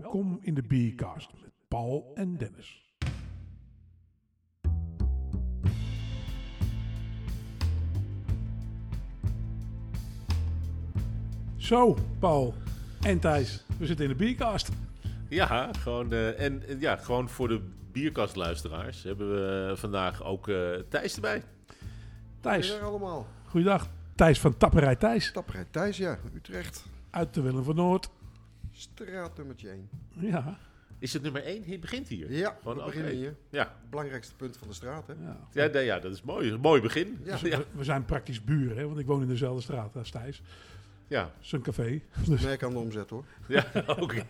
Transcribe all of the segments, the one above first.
Welkom in de Biercast met Paul en Dennis. Zo, Paul en Thijs, we zitten in de Biercast. Ja, gewoon, eh, en en ja, gewoon voor de bierkastluisteraars hebben we vandaag ook eh, Thijs erbij. Thijs, Goedemiddag allemaal. goeiedag. Thijs van Tapperij Thijs, Tapperheid Thijs, ja. Utrecht. uit de Willem van Noord. Straat nummertje 1. Ja, Is het nummer 1? Het begint hier. Ja, Gewoon, we beginnen oké. hier. Ja, Belangrijkste punt van de straat, hè. ja. ja, nee, ja dat is mooi. Een mooi begin. Ja. Ja, We, we zijn praktisch buren, hè, want ik woon in dezelfde straat als Thijs. ja, een café. Dus, Merk aan de omzet, hoor. ja oké.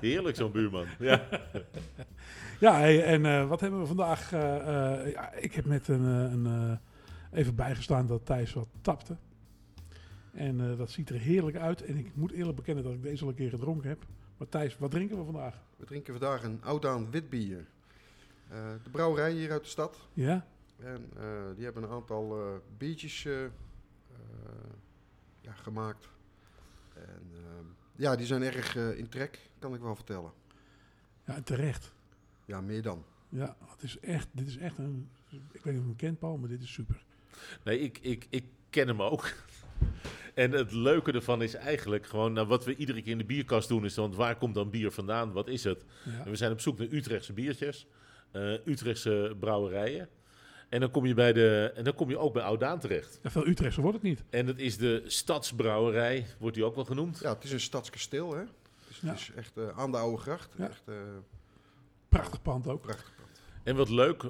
Heerlijk zo'n buurman. Ja. ja, hey, en eh, wat hebben we vandaag? eh, eh, ja, ik heb net een, een, eh, even bijgestaan dat Thijs wat tapte. En eh, dat ziet er heerlijk uit. En ik moet eerlijk bekennen dat ik deze al een keer gedronken heb. Maar Thijs, wat drinken we vandaag? We drinken vandaag een oudaan wit bier. Eh, de brouwerij hier uit de stad. Ja? En eh, die hebben een aantal eh, biertjes eh, eh, ja, gemaakt. En eh, ja, die zijn erg eh, in trek, kan ik wel vertellen. Ja, terecht. Ja, meer dan. Ja, het is echt, dit is echt een... Ik weet niet of je hem kent, Paul, maar dit is super. Nee, ik, ik, ik ken hem ook. En het leuke ervan is eigenlijk gewoon, nou, wat we iedere keer in de bierkast doen, is dan waar komt dan bier vandaan? Wat is het? Ja. En we zijn op zoek naar Utrechtse biertjes, eh, Utrechtse brouwerijen. En dan kom je, bij de, en dan kom je ook bij Oudaan terecht. Ja, veel Utrechtse wordt het niet. En dat is de Stadsbrouwerij, wordt die ook wel genoemd. Ja, het is een stadskasteel, hè. Dus Ja. Het is echt eh, aan de oude gracht. Ja. Echt eh Prachtig pand ook. prachtig pand. En wat leuk, eh,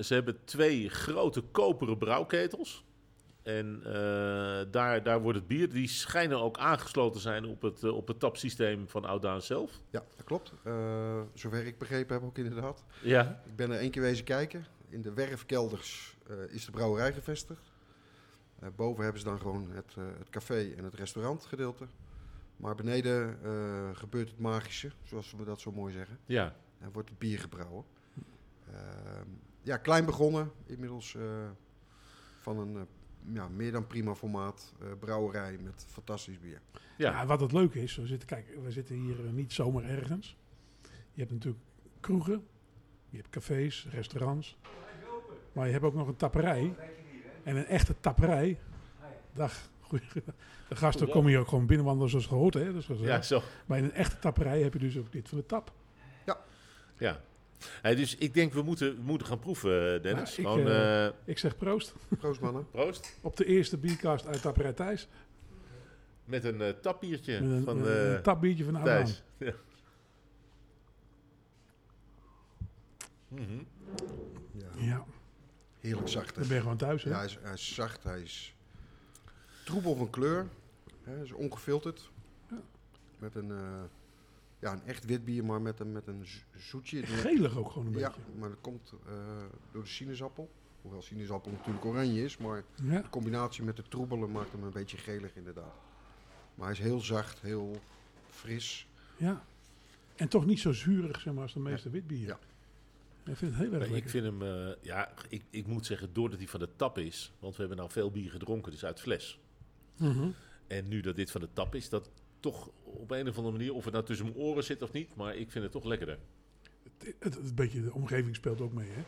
ze hebben twee grote koperen brouwketels. En eh, daar, daar wordt het bier, die schijnen ook aangesloten zijn op het, eh, op het tapsysteem van Oudaan zelf. Ja, dat klopt. Eh, zover ik begrepen heb ook inderdaad. Ja, Ik ben er één keer wezen kijken. In de werfkelders is de brouwerij gevestigd. Boven hebben ze dan gewoon het, het café en het restaurant gedeelte. Maar beneden gebeurt het magische, zoals we dat zo mooi zeggen. ja. En wordt het bier gebrouwen. Ehm, ja, klein begonnen. Inmiddels van een ja, meer dan prima formaat eh, brouwerij met fantastisch bier. Ja. ja. wat het leuke is, we zitten, kijk, we zitten hier eh, niet zomaar ergens. Je hebt natuurlijk kroegen, je hebt cafés, restaurants. Maar je hebt ook nog een tapperij. En een echte tapperij. Dag. Goeie, de gasten komen hier ook gewoon binnenwandelen zoals gehoord. Hè? Dus ja zo. Maar in een echte tapperij heb je dus ook dit van de tap. Ja. Hey, dus ik denk, we moeten, we moeten gaan proeven, Dennis. Nou, ik, Gewoon, eh, eh, Ik zeg proost Proost mannen. proost. op de eerste biercast uit Tapperij Thijs. Met een eh, tapbiertje Met een, van een, eh een tapbiertje van. Thijs. Ja. Mhm. Ja, Ja, heerlijk zacht. dan ben je gewoon thuis. Hè? Ja, hij is, hij is zacht, hij is troebel van kleur. Hè, hij is ongefilterd. Ja. Met een, eh, ja, een echt wit bier, maar met een, met een zo- zoetje. Gelig ook gewoon een Ja, beetje. maar dat komt eh, door de sinaasappel. Hoewel sinaasappel natuurlijk oranje is, maar Ja. de combinatie met de troebelen maakt hem een beetje gelig inderdaad. Maar hij is heel zacht, heel fris. Ja. En toch niet zo zuurig zeg maar, als de meeste witbieren. Ja. Ik vind het heel erg Nee, ik vind hem, eh, ja, ik, ik moet zeggen, doordat hij van de tap is, want we hebben nou veel bier gedronken, dus uit fles. Mhm. En nu dat dit van de tap is, dat toch op een of andere manier, of het nou tussen mijn oren zit of niet, maar ik vind het toch lekkerder. het, het, het beetje de omgeving speelt ook mee. Hè?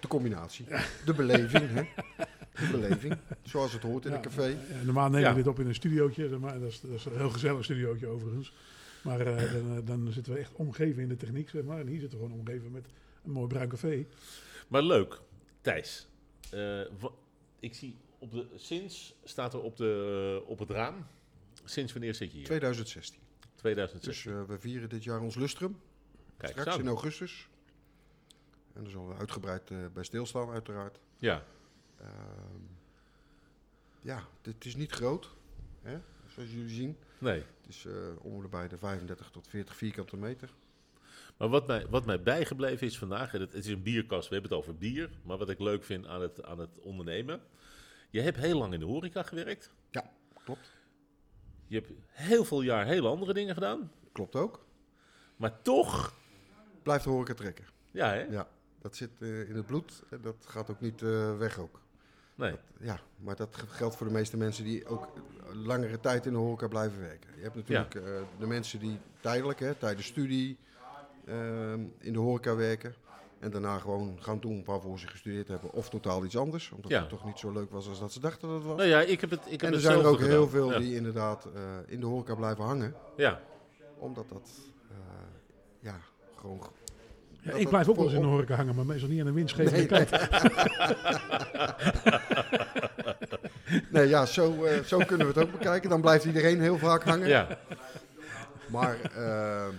De combinatie. De beleving, hè. De beleving. Zoals het hoort in Ja, een café. ja, normaal nemen Ja. we dit op in een studiootje. zeg Maar, dat, is, dat is een heel gezellig studiootje overigens. Maar eh, dan, eh, dan zitten we echt omgeven in de techniek. Zeg maar. En hier zitten we gewoon omgeven met een mooi bruin café. Maar leuk, Thijs. eh, wa- ik zie op de, sinds staat er op, de, op het raam. Sinds wanneer zit je hier? 2016. 2006. Dus eh, we vieren dit jaar ons lustrum. Kijk, Straks zo. in augustus. En daar zullen we uitgebreid eh, bij stilstaan uiteraard. Ja, Ehm, ja, het is niet groot. Hè? Zoals jullie zien. nee. Het is eh om bij de 35 tot 40 vierkante meter. Maar wat mij, wat mij bijgebleven is vandaag, en het, het is een bierkast, we hebben het over bier. Maar wat ik leuk vind aan het, aan het ondernemen. Je hebt heel lang in de horeca gewerkt. Ja, klopt. Je hebt heel veel jaar hele andere dingen gedaan. Klopt ook. Maar toch, Blijft de horeca trekken. ja hè? Ja, dat zit eh, in het bloed. En dat gaat ook niet eh, weg ook. Nee. Ja, maar dat ge- geldt voor de meeste mensen die ook langere tijd in de horeca blijven werken. Je hebt natuurlijk eh, de mensen die tijdelijk, hè, tijdens studie, ehm, in de horeca werken. En daarna gewoon gaan doen waarvoor ze gestudeerd hebben. Of totaal iets anders. Omdat Ja. het toch niet zo leuk was als dat ze dachten dat het was. Nou ja, ik heb het, ik heb en er het zijn er ook heel veel Ja. die inderdaad eh, in de horeca blijven hangen. Ja, Omdat dat, eh, ja, gewoon... Ja, dat ik blijf ook wel eens in de horeca hangen, maar meestal niet aan de winstgevende Nee, kant. Nee, ja, zo, eh, zo kunnen we het ook bekijken. Dan blijft iedereen heel vaak hangen. ja, Maar ehm,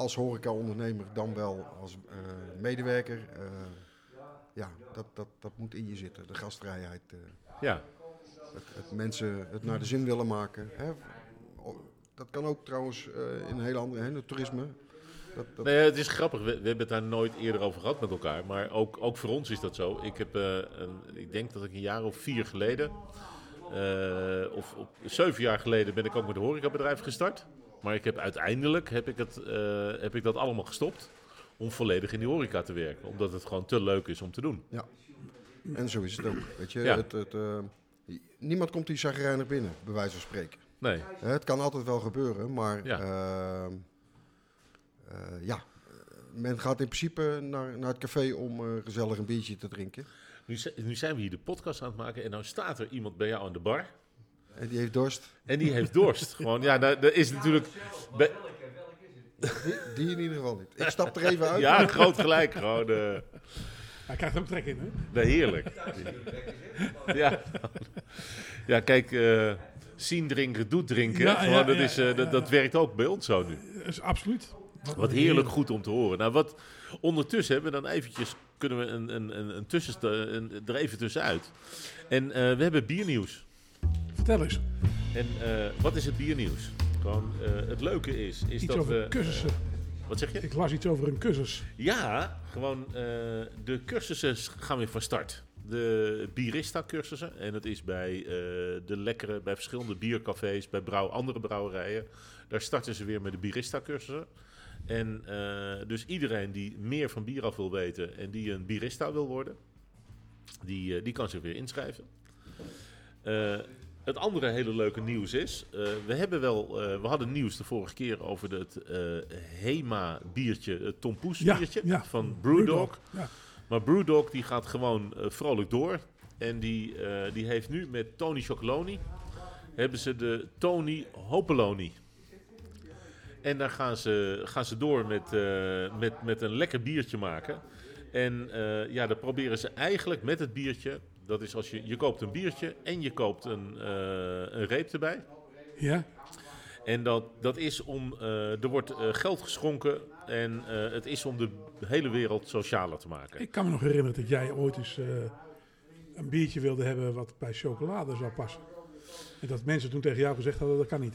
als horeca-ondernemer dan wel als eh, medewerker, eh, ja, dat, dat, dat moet in je zitten. De gastvrijheid, eh, ja. het, het mensen het naar de zin willen maken. Hè. Dat kan ook trouwens in een hele andere, hè, het toerisme. Dat, dat, Nee, het is grappig. We, we hebben het daar nooit eerder over gehad met elkaar. Maar ook, ook voor ons is dat zo. Ik, heb, een, ik denk dat ik een jaar of vier geleden, of, of zeven jaar geleden, ben ik ook met een horecabedrijf gestart. Maar ik heb uiteindelijk heb ik, het, eh, heb ik dat allemaal gestopt om volledig in die horeca te werken. Omdat het gewoon te leuk is om te doen. En zo is het ook. Weet je, Ja. het, het, eh, niemand komt die zagrijnig binnen, bij wijze van spreken. Nee, Hè, Het kan altijd wel gebeuren, maar Ja. eh, ja, eh, men gaat in principe naar, naar het café om eh, gezellig een biertje te drinken. nu, nu zijn we hier de podcast aan het maken en nou staat er iemand bij jou aan de bar. En die heeft dorst. En die heeft dorst. Gewoon, ja, daar, daar is natuurlijk... Die, die in ieder geval niet. Ik stap er even uit. ja, groot gelijk. Gewoon, eh, Hij krijgt er ook trek in, hè? Nee, heerlijk. Ja, ja kijk, eh, zien drinken, doet drinken. Ja, Gewoon, ja, dat, ja, is, eh, dat, dat werkt ook bij ons zo nu. Dat is absoluut. Wat heerlijk goed om te horen. Nou, wat ondertussen hebben we dan eventjes, kunnen we een, een, een, een tussen, een, er even tussenuit. En eh, we hebben biernieuws. Vertel eens, En eh, wat is het biernieuws? Gewoon, eh, het leuke is, is iets dat over we... cursussen. Wat zeg je? Ik las iets over een cursus. Ja, gewoon eh, de cursussen gaan weer van start. De Birista-cursussen. En dat is bij de lekkere, bij verschillende biercafés, bij brouw, andere brouwerijen. Daar starten ze weer met de Birista-cursussen. En dus iedereen die meer van bier af wil weten en die een Birista wil worden, die, die kan zich weer inschrijven. Het andere hele leuke nieuws is, eh, we hebben wel, eh, we hadden nieuws de vorige keer over het eh, Hema biertje, het Tompoes biertje ja. van Brewdog. Ja. Maar Brewdog die gaat gewoon vrolijk door. En die, die heeft nu met Tony Chocoloni, hebben ze de Tony Hopeloni. En daar gaan ze, gaan ze door met, met, met een lekker biertje maken. En ja, dan proberen ze eigenlijk met het biertje. Dat is als je, je koopt een biertje en je koopt een, eh, een reep erbij. Ja, En dat, dat is om, eh, er wordt eh, geld geschonken en het is om de hele wereld socialer te maken. ik kan me nog herinneren dat jij ooit eens een biertje wilde hebben wat bij chocolade zou passen. En dat mensen toen tegen jou gezegd hadden, dat kan niet.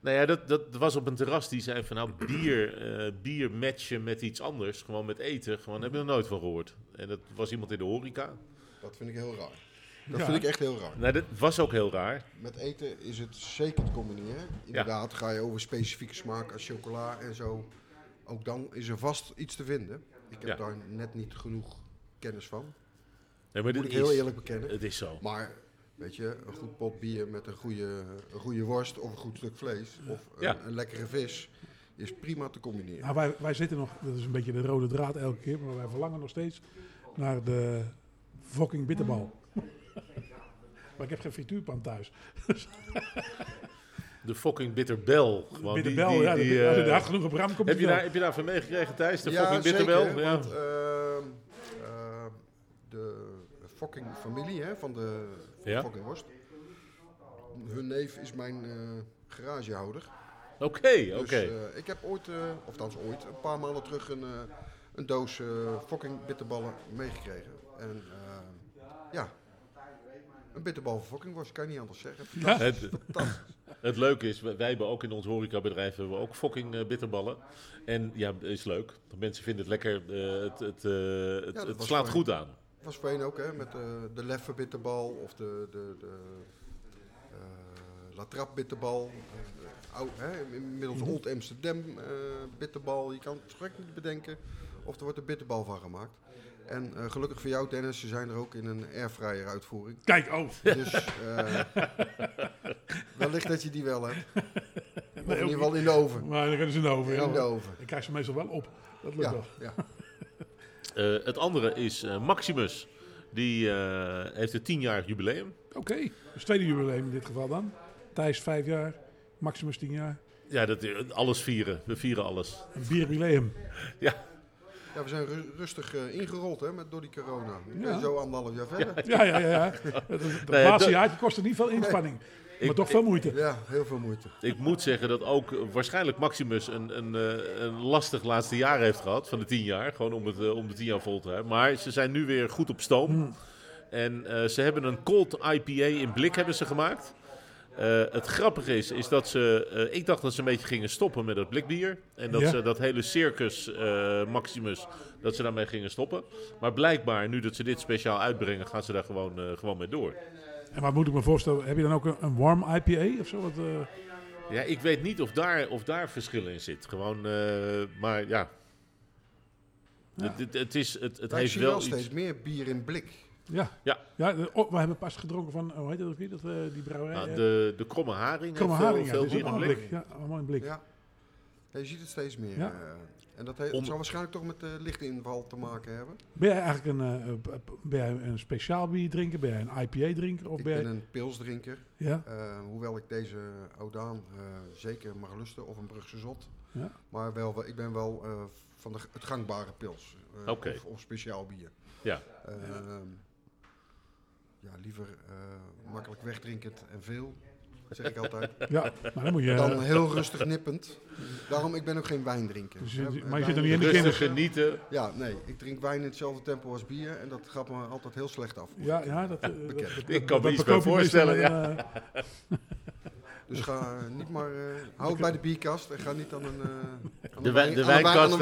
Nou ja, dat, dat was op een terras die zei van nou bier, bier matchen met iets anders, gewoon met eten, gewoon heb je er nooit van gehoord. En dat was iemand in de horeca. Dat vind ik heel raar. Dat Ja. vind ik echt heel raar. Nou, dat was ook heel raar. Met eten is het zeker te combineren. Inderdaad, ga je over specifieke smaak als chocola en zo. Ook dan is er vast iets te vinden. Ik heb Ja. daar net niet genoeg kennis van. Nee, maar Moet ik heel eerlijk bekennen. Het is zo. Maar weet je, een goed pot bier met een goede, een goede worst of een goed stuk vlees of een, Ja. een lekkere vis is prima te combineren. Nou, wij, wij zitten nog, dat is een beetje de rode draad elke keer, maar wij verlangen nog steeds naar de fucking bitterbal. maar ik heb geen frituurpan thuis. De fucking bitterbel. Gewoon die- bitterbel, die, ja. die, de, als je daar genoeg op ram komt, heb, je daar, heb je daarvan meegekregen Thijs? De ja, fucking zeker, bitterbel? Ja. want ehm, ehm, de fucking familie hè, van de van Ja. fucking worst. Hun neef is mijn eh, garagehouder. Oké, oké. Dus eh, ik heb ooit, eh, of althans ooit, een paar maanden terug een, eh, een doos fucking bitterballen meegekregen. En eh, ja, een bitterbal fucking worst, kan je niet anders zeggen. Ja. Het, het leuke is, wij hebben ook in ons horecabedrijf hebben we ook fucking eh, bitterballen. En ja, dat is leuk. Mensen vinden het lekker. eh, het het, het, dat slaat goed aan. was voorheen ook, hè, met de leffe bitterbal of de, de, de La Trappe bitterbal. Oud, hè, inmiddels Old Amsterdam eh, bitterbal. Je kan het gek niet bedenken of er wordt een bitterbal van gemaakt. En eh, gelukkig voor jou, Dennis, ze zijn er ook in een airfryer uitvoering. Kijk, oh. Dus eh, wellicht dat je die wel hebt. Of in ieder geval in de oven. Maar dan kunnen ze over. In de Ja. oven. Ik krijg ze meestal wel op. Dat lukt Ja, wel. ja. Eh, het andere is eh, Maximus. Die eh, heeft het 10-jarig jubileum. Oké, dus tweede jubileum in dit geval dan. Thijs vijf jaar, Maximus tien jaar. Ja, dat, eh, alles vieren. We vieren alles. Een bierjubileum. ja, we zijn ru- rustig eh, ingerold hè, met, door die corona. We Ja. zijn zo anderhalf jaar verder. Ja, ja, ja. ja. Het, Nee, laatste jaartje kostte niet veel inspanning. maar Ik- toch veel moeite. Ja, heel veel moeite. Ik moet zeggen dat ook eh, waarschijnlijk Maximus een, een, eh, een lastig laatste jaar heeft gehad van de 10 jaar. Gewoon om, het, om de 10 jaar vol te houden. Maar ze zijn nu weer goed op stoom. Hmm. En eh, ze hebben een cold IPA in blik hebben ze gemaakt. Eh, het grappige is, is dat ze... eh, ik dacht dat ze een beetje gingen stoppen met dat blikbier. En dat Ja. ze dat hele circus eh, Maximus, dat ze daarmee gingen stoppen. Maar blijkbaar, nu dat ze dit speciaal uitbrengen, gaan ze daar gewoon, eh, gewoon mee door. En wat moet ik me voorstellen? Heb je dan ook een, een warm IPA of zo? Wat, eh, Ja, ik weet niet of daar, of daar verschil in zit. Gewoon, eh, maar ja. Ja. Het, het, het is, het, het heeft wel wel iets. steeds meer bier in blik. Ja. Ja. ja de- oh, we hebben pas gedronken van, hoe heet dat ook weer? Dat, eh, die brouwerij? Nou, eh, de, de kromme haring Kromme heeft veel, Haring, ja. veel in allemaal blik. blik. Ja, allemaal in blik. Ja. Ja, je ziet het steeds meer. Ja. eh, en dat Om- het zal waarschijnlijk toch met de lichte inval te maken hebben. Ben jij eigenlijk een, eh, eh, ben jij een speciaal bier drinker? Ben jij een IPA drinker? Of ik ben een pilsdrinker. Ja? eh, hoewel ik deze Oudaan eh, zeker mag lusten. Of een Brugse Zot. Ja. Maar wel, wel- ik ben wel eh, van de, het gangbare pils. eh, of, of speciaal bier. Ja. Eh, ja, liever eh, makkelijk wegdrinkend en veel. Zeg ik altijd. Ja, maar dan moet je... Dan heel rustig nippend. Daarom, ik ben ook geen wijndrinker. Dus je- Hè, maar je wijn- zit er niet in de kinders. genieten. Ja, nee. Ik drink wijn in hetzelfde tempo als bier. En dat gaat me altijd heel slecht af. Ja, ja, dat, eh, bekend. dat- dat- Ik kan me iets bij voorstellen, eh, Dus ga eh, niet maar... eh hou het bij de bierkast. En ga niet aan een... eh aan De een wijn- de wijn- nou ja,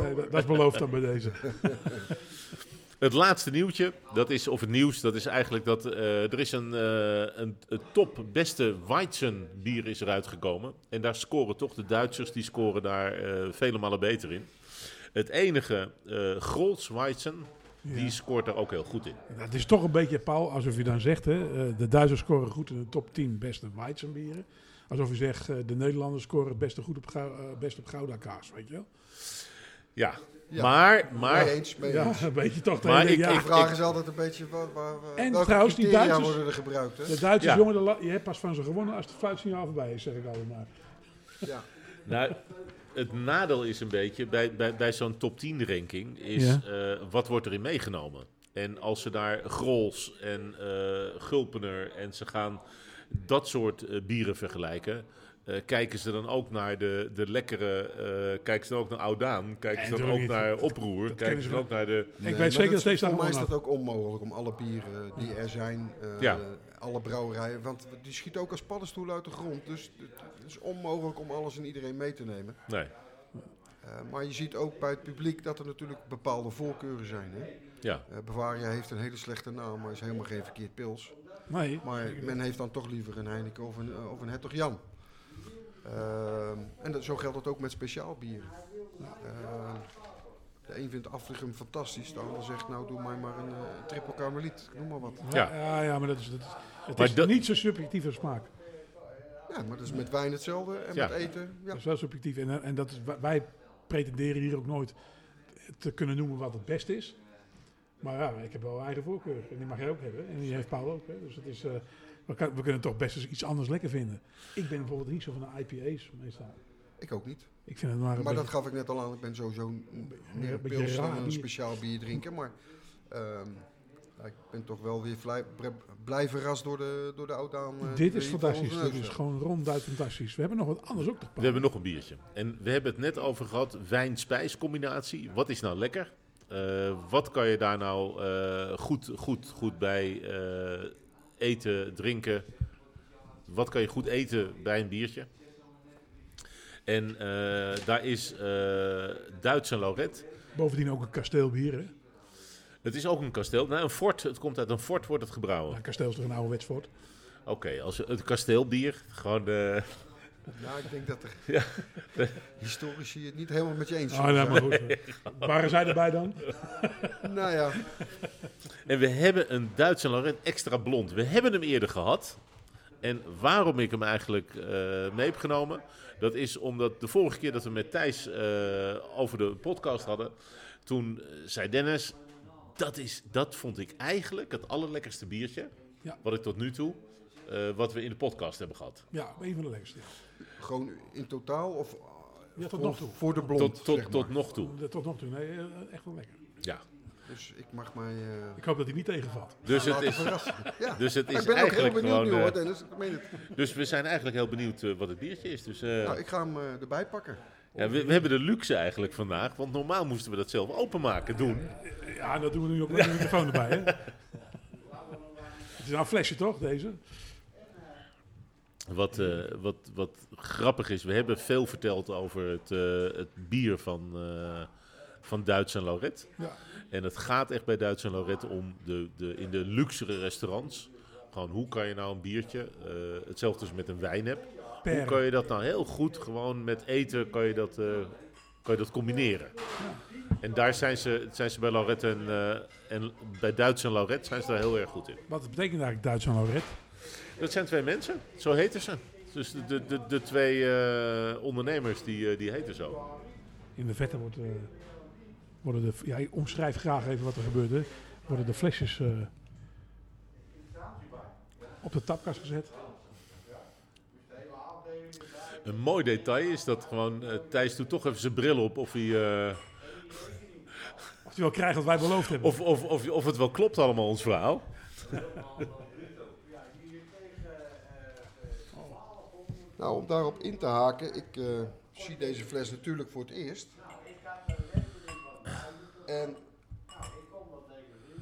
nee, dat, dat is beloofd dan bij deze. Het laatste nieuwtje, dat is, of het nieuws, dat is eigenlijk dat eh, er is een, eh, een, een top beste Weizen bier is eruit gekomen. En daar scoren toch de Duitsers, die scoren daar eh, vele malen beter in. Het enige, eh Grols Weizen, die scoort daar ook heel goed in. Het is toch een beetje, Paul, alsof je dan zegt, hè, de Duitsers scoren goed in de top 10 beste Weizenbieren. Alsof je zegt, de Nederlanders scoren het beste goed op, best op Gouda kaas, weet je wel? Ja, Ja. maar, maar Mee eens, mee Ja, een beetje toch. Maar ik- ja. De ik- vraag is altijd een beetje... Wat, waar, waar- En welke trouwens, die Duitsers- worden er gebruikt. Hè? De Duitsers, Ja. jongen, de je hebt pas van ze gewonnen als het fluitsignaal voorbij is, zeg ik altijd maar. Ja. Nou, het nadeel is een beetje bij, bij, bij zo'n top 10 ranking is Ja. eh, wat wordt erin meegenomen. En als ze daar Grols en eh, Gulpener en ze gaan dat soort eh, bieren vergelijken, eh, kijken ze dan ook naar de, de lekkere, eh, kijken ze dan ook naar Oudaan, kijken ze dan ook niet. naar Oproer, kijken ze dan ook naar de... Nee, weet zeker dat daar Voor mij is dat ook onmogelijk om alle bieren die er zijn, eh, Ja. alle brouwerijen, want die schieten ook als paddenstoelen uit de grond. Dus het is onmogelijk om alles en iedereen mee te nemen. Nee, Eh, maar je ziet ook bij het publiek dat er natuurlijk bepaalde voorkeuren zijn. Hè? ja. Eh, Bavaria heeft een hele slechte naam, maar is helemaal geen verkeerd pils. Nee, Maar men heeft dan toch liever een Heineken of een, of een Hertog Jan. Ehm, en dat, zo geldt het ook met speciaal bieren. Ehm, de een vindt Afrigum fantastisch, de ander zegt nou doe mij maar een eh, triple karmeliet, noem maar wat. ja, Ja. maar dat is, dat is, het Maar is dat- niet zo subjectief als smaak. Ja, maar dat is met wijn hetzelfde en Ja. met eten. Ja. Dat is wel subjectief. En, en dat is, wij pretenderen hier ook nooit te kunnen noemen wat het beste is. Maar ja, ik heb wel een eigen voorkeur. En die mag jij ook hebben. En die heeft Paul ook. Hè. Dus het is, eh, we, kan- we kunnen toch best eens iets anders lekker vinden. Ik ben bijvoorbeeld niet zo van de IPA's meestal. Ik ook niet. Ik vind het maar Maar dat gaf ik net al aan. Ik ben sowieso een- meer een beetje pils dan raar een speciaal bier drinken. Maar ehm, ik ben toch wel weer vlij- bre- blij verrast door de, door de Oudaan. eh, Dit is fantastisch. Dit is gewoon ronduit fantastisch. We hebben nog wat anders ook toch, Paul? We hebben nog een biertje. En we hebben het net over gehad, wijn-spijs combinatie. Wat is nou lekker? Eh, wat kan je daar nou eh, goed, goed, goed bij eh, eten, drinken? Wat kan je goed eten bij een biertje? En eh, daar is eh Duits en Lauret. Bovendien ook een kasteelbier. Hè? Het is ook een kasteel. Nou, een fort. Het komt uit een fort, wordt het gebrouwen. Ja, kasteel is toch een oude wetsvoort? Oké, als het kasteelbier, gewoon eh, Nou, ik denk dat er Ja. historici het niet helemaal met je eens Oh, zullen nou, maar zijn. goed. Waren zij erbij dan? Nou ja, En we hebben een Duitse Lorette extra blond. We hebben hem eerder gehad. En waarom ik hem eigenlijk eh, mee heb genomen, dat is omdat de vorige keer dat we met Thijs eh, over de podcast hadden, toen eh, zei Dennis, dat, is, dat vond ik eigenlijk het allerlekkerste biertje, Ja. wat ik tot nu toe, eh, wat we in de podcast hebben gehad. Ja, een van de lekkerste. Gewoon in totaal of eh, Ja, tot voor, nog toe. voor de blond, Tot, tot, zeg tot nog toe. Tot nog toe. Nee, eh, echt wel lekker. Ja. Dus ik mag mij eh Ik hoop dat hij niet tegenvalt. Dus het is. Ja. dus het ik is ben ook heel eigenlijk benieuwd gewoon. nu eh, hoor, Dennis. Ik meen het. dus we zijn eigenlijk heel benieuwd eh, wat het biertje is. Dus, eh, Nou, ik ga hem eh, erbij pakken. ja, we, we hebben de luxe eigenlijk vandaag, want normaal moesten we dat zelf openmaken doen. Ja, dat doen we nu ook met de microfoon erbij. Hè? Het is nou een flesje toch, deze? Wat, eh, wat, wat grappig is, we hebben veel verteld over het, eh, het bier van, eh, van Duits en Lauret. Ja. En het gaat echt bij Duits en Lauret om de, de, in de luxere restaurants. Gewoon hoe kan je nou een biertje, hetzelfde als met een wijn hebt. Hoe kan je dat nou heel goed, gewoon met eten, kan je dat, kan je dat combineren. En daar zijn ze, zijn ze bij Lauret en, en bij Duits en Lauret zijn ze daar heel erg goed in. Wat betekent eigenlijk Duits en Lauret? Dat zijn twee mensen, zo heten ze. Dus de, de, de, de twee eh, ondernemers die, eh, die heten zo. In de vette wordt, eh, worden de... Ja, ik omschrijf graag even wat er gebeurde. Worden de flesjes op de tapkast gezet. Een mooi detail is dat gewoon Thijs doet toch even zijn bril op of, hij, Of die wel krijgt wat wij beloofd hebben. of, of, of, of het wel klopt allemaal ons verhaal. Nou, om daarop in te haken, ik eh, zie deze fles natuurlijk voor het eerst. En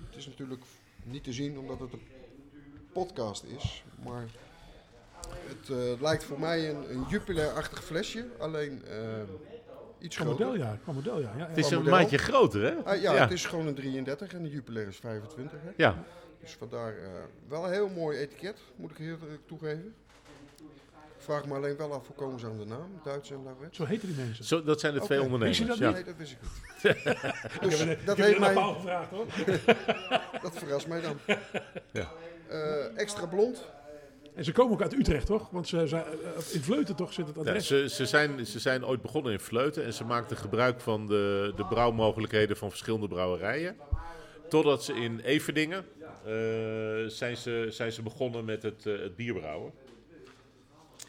het is natuurlijk niet te zien omdat het een podcast is, maar het eh, lijkt voor mij een, een Jupiler-achtig flesje, alleen eh, iets groter. model, ja. Model, ja. ja, Het is een maandje groter, hè? Ah, ja, ja. het is gewoon een 33 en de Jupiler is 25. Hè? Ja. Dus vandaar eh, wel een heel mooi etiket, moet ik heel eerlijk toegeven. Ik vraag me alleen wel af hoe komen ze aan de naam, Duits en Lauret. Zo heten die mensen. Zo, dat zijn de twee ondernemers. Wist je dat ja. Nee, dat wist ik niet. Ik dus heb dat heeft mij, gevraagd, hoor. dat verrast mij dan. Ja. Eh, extra blond. En ze komen ook uit Utrecht, toch? Want ze, ze, eh, in Vleuten toch zit het Ja, adres. ze, ze, zijn, ze zijn ooit begonnen in Vleuten en ze maakten gebruik van de, de brouwmogelijkheden van verschillende brouwerijen. Totdat ze in Everdingen eh, zijn, ze, zijn ze begonnen met het, het bierbrouwen.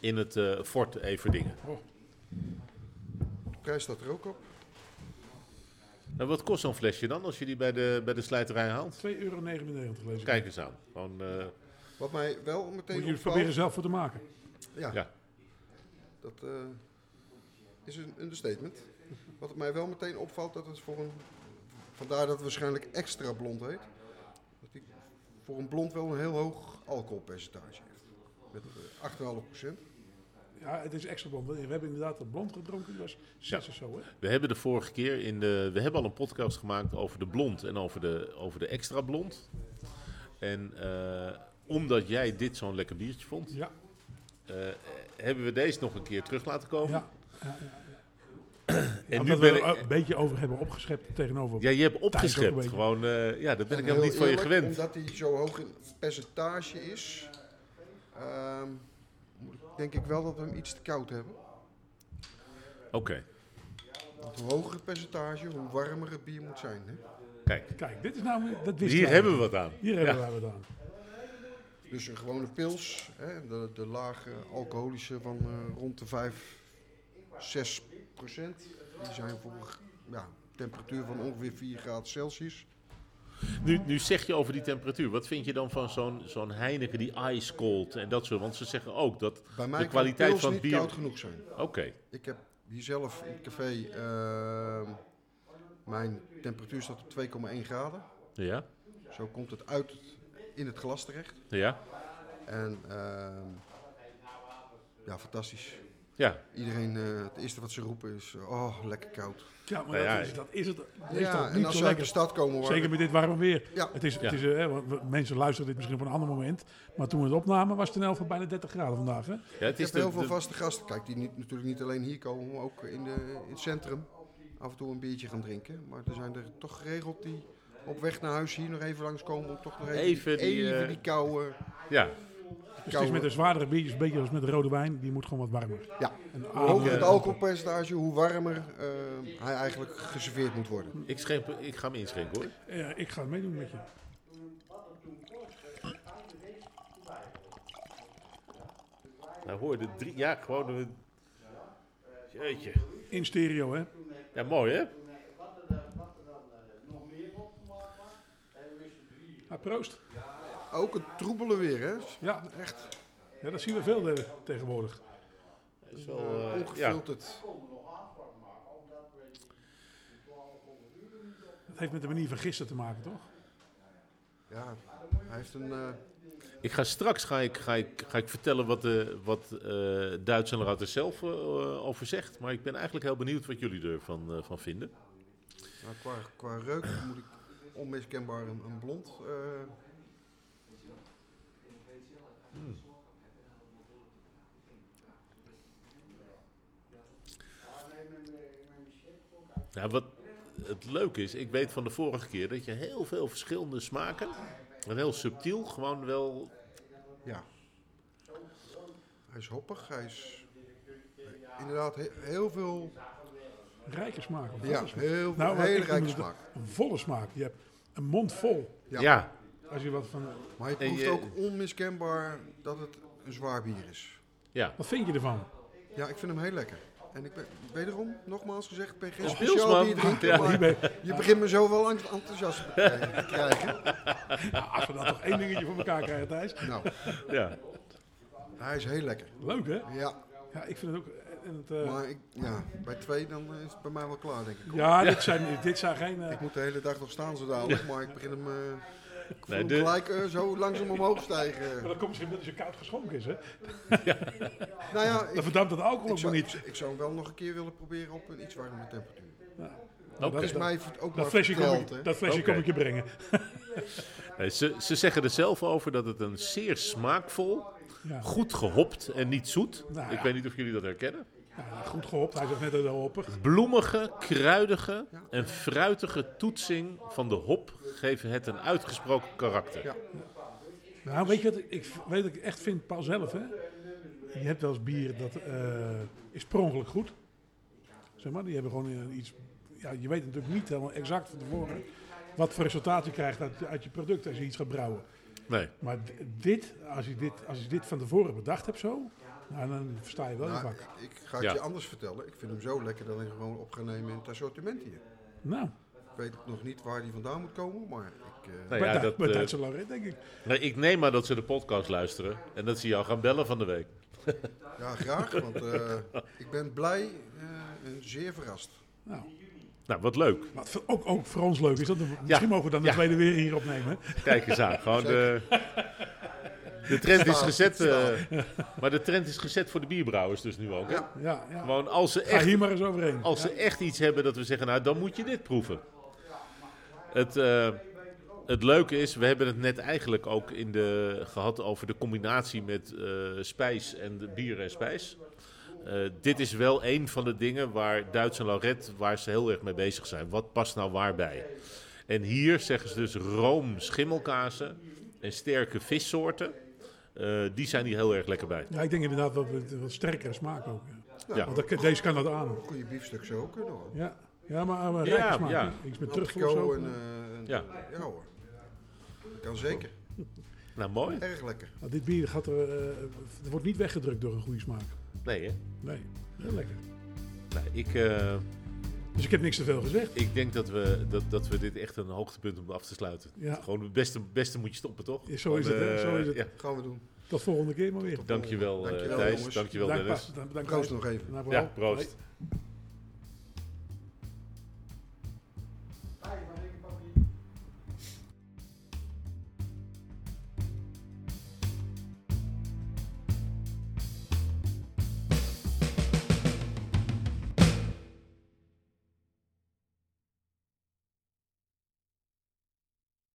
In het eh, Fort Everdingen. De prijs staat er ook op. En wat kost zo'n flesje dan als je die bij de, bij de slijterij haalt? 2,99 euro. Kijk eens aan. Gewoon, eh, Wat mij wel Moet meteen je het opvalt. proberen zelf voor te maken. Ja, ja. dat eh, is een understatement. Wat mij wel meteen opvalt, dat het voor een... Vandaar dat het waarschijnlijk extra blond heet. Dat die voor een blond wel een heel hoog alcoholpercentage heeft. Met eh, 8,5%. Ja, het is extra blond. We hebben inderdaad een blond gedronken. Dat was 6 Ja. of zo, hè? We hebben de vorige keer in de. We hebben al een podcast gemaakt over de blond en over de, over de extra blond. En eh, omdat jij dit zo'n lekker biertje vond, Ja. eh, hebben we deze nog een keer terug laten komen. ja. ja, ja. En Omdat nu we ben er ik. een beetje over hebben opgeschept tegenover. Ja, je hebt opgeschept. Gewoon, eh, ja, dat ben ik helemaal niet van je gewend. Omdat hij zo hoog in percentage is, ehm, denk ik wel dat we hem iets te koud hebben. Oké, hoe hoger het percentage, hoe warmer het bier moet zijn. Hè? kijk. Kijk, dit is nou... Dat wist Hier hebben we wat aan. Hier hebben Ja. wij wat aan. Dus een gewone pils, hè, de, de lage alcoholische van eh, rond de 5, 6 procent. Die zijn voor ja, temperatuur van ongeveer 4 graden Celsius. Nu, nu zeg je over die temperatuur. Wat vind je dan van zo'n zo'n Heineken die ice cold en dat soort? Want ze zeggen ook dat Bij mij de kwaliteit van niet bier. koud genoeg zijn. Oké, Ik heb hier zelf in het café, ehm, mijn temperatuur staat op 2,1 graden. ja, Zo komt het uit in het glas terecht. ja. En ehm, ja, fantastisch. Ja, Iedereen, eh, het eerste wat ze roepen is, oh, lekker koud. Ja, maar ja, dat, is, dat is het meestal Ja, en niet als zo ze uit de stad komen... Zeker met dit warme weer. Ja, Het is, Ja. het is, eh, mensen luisteren dit misschien op een ander moment. Maar toen we het opnamen was het in elk geval bijna 30 graden vandaag. Hè? ja het ik is heb de, heel veel de- vaste gasten. Kijk, die niet, natuurlijk niet alleen hier komen, maar ook in, de, in het centrum af en toe een biertje gaan drinken. Maar er zijn er toch geregeld die op weg naar huis hier nog even langskomen om toch nog even, Even die, even eh, die koude... ja, Dus het is met de zwaardere biertjes, een beetje als met de rode wijn, die moet gewoon wat warmer. Ja, En hoe hoger het alcoholpercentage, hoe warmer eh, hij eigenlijk geserveerd moet worden. ik, schenk, ik ga hem inschenken hoor. Eh, ik ga meedoen met je. Nou hoor, de drie, ja gewoon een... Jeetje. In stereo, hè? Ja, mooi hè? Ah, proost. Ook het troebelen weer, hè? Ja, Echt ja, dat zien we veel eh, tegenwoordig. Dat is wel, eh, ja. ongefilterd. Dat heeft met de manier van gisteren te maken, toch? Ja, hij heeft een... eh, Ik ga straks ga ik, ga ik, ga ik vertellen wat, de, wat eh Duitsland er zelf eh, over zegt. Maar ik ben eigenlijk heel benieuwd wat jullie ervan eh, van vinden. nou, qua, qua reuk moet ik onmiskenbaar een, een blond... Nou, wat het leuke is, ik weet van de vorige keer dat je heel veel verschillende smaken, en heel subtiel, gewoon wel... Ja. Hij is hoppig, hij is inderdaad he- heel veel, Rijke smaak. Ja, heel veel, Nou, hele rijke smaak. Een volle smaak. Je hebt een mond vol. Ja. Ja, Als je wat van... Maar je proeft je- ook onmiskenbaar dat het een zwaar bier is. ja. Wat vind je ervan? Ja, ik vind hem heel lekker. En ik ben, wederom, nogmaals gezegd, ik ben geen Oh, speciaal bier drinker, Ja, maar je begint me zo wel ent- enthousiast eh, te krijgen. nou, als we dan toch één dingetje voor elkaar krijgen, Thijs. Nou, ja. hij is heel lekker. Leuk, hè? Ja, Ja, ik vind het ook... En het, eh, maar ik, ja, bij twee dan is het bij mij wel klaar, denk ik. ja, Dit, zijn, dit zijn geen... eh, Ik moet de hele dag nog staan zo dadelijk, maar ik begin hem, eh, ik voel Nee, de- gelijk eh, zo langzaam omhoog stijgen. maar dat komt misschien omdat hij zo koud geschonken is, hè? Nou ja, Dan ik, verdampt het alcohol ik, ook maar zou, niet. ik, ik zou hem wel nog een keer willen proberen op een iets warmere temperatuur. Nou, dat, is dat, mij ook dat maar flesje, kom verteld, ik, dat flesje kom ik je brengen. Nee, ze, ze zeggen er zelf over dat het een zeer smaakvol, Ja. goed gehopt en niet zoet. Nou Ik ja. weet niet of jullie dat herkennen. Ja, goed gehopt. Hij zegt net dat hij hoppig. Bloemige, kruidige en fruitige toetsing van de hop geven het een uitgesproken karakter. Ja. Nou, weet je wat ik, ik weet ik echt vind, Paul zelf, hè? Je hebt wel eens bier dat eh, is per ongeluk goed. Zeg maar, die hebben gewoon eh, iets... Ja, je weet natuurlijk niet helemaal exact van tevoren wat voor resultaat je krijgt uit, uit je product als je iets gaat brouwen. Nee. Maar dit, als je dit, als je dit van tevoren bedacht hebt zo, nou, dan versta je wel je Nou, vak. ik, ga het Ja. je anders vertellen. Ik vind hem zo lekker dat ik hem gewoon op ga nemen in het assortiment hier. Nou, Ik weet nog niet waar die vandaan moet komen, maar ik... eh, Nou ja, dat, bij eh, Duitse Lauret, denk ik. nee, ik neem maar dat ze de podcast luisteren en dat ze jou gaan bellen van de week. Ja, graag, want eh, ik ben blij eh, en zeer verrast. Nou, Nou, wat leuk. voor- ook, ook voor ons leuk is dat. Misschien mogen we dan de Ja. tweede weer hier opnemen. Kijk eens aan. Gewoon de, de trend is gezet. eh, maar de trend is gezet voor de bierbrouwers dus nu ook. Hè? Ja. Ja, ja. Gewoon als ze Ga echt hier maar eens overheen. Als ze echt iets hebben dat we zeggen, nou dan moet je dit proeven. Het, eh, het leuke is, we hebben het net eigenlijk ook in de, gehad over de combinatie met eh, spijs en de bier en spijs. Eh, dit is wel een van de dingen waar Duits en Lauret, waar ze heel erg mee bezig zijn. Wat past nou waarbij? En hier zeggen ze dus room schimmelkazen en sterke vissoorten. Eh, die zijn hier heel erg lekker bij. Ja, ik denk inderdaad dat het wat sterkere smaak ook. Ja. Ja. Want dat- deze kan dat aan. Goede biefstuk ook kunnen hoor. Ja, ja maar uh, Ja, rijke smaak. ja. Iets met terugvoer zo. en, eh, en- Ja. ja hoor. Dat kan zeker. Nou, mooi. Erg lekker. Nou, dit bier gaat er, eh, het wordt niet weggedrukt door een goede smaak. Nee, hè? Nee, heel lekker. Nou, ik... eh, Dus ik heb niks te veel gezegd. Ik denk dat we, dat, dat we dit echt een hoogtepunt om af te sluiten. Ja. Gewoon het beste, beste moet je stoppen, toch? Ja, zo is het, hè? eh, Zo is het. Ja. Gaan we doen. Tot volgende keer maar weer. Dankjewel, eh Dankjewel, Thijs. Dankjewel Dank, Dennis. Dank, dank, Proost nog even. Nou, Ja, proost.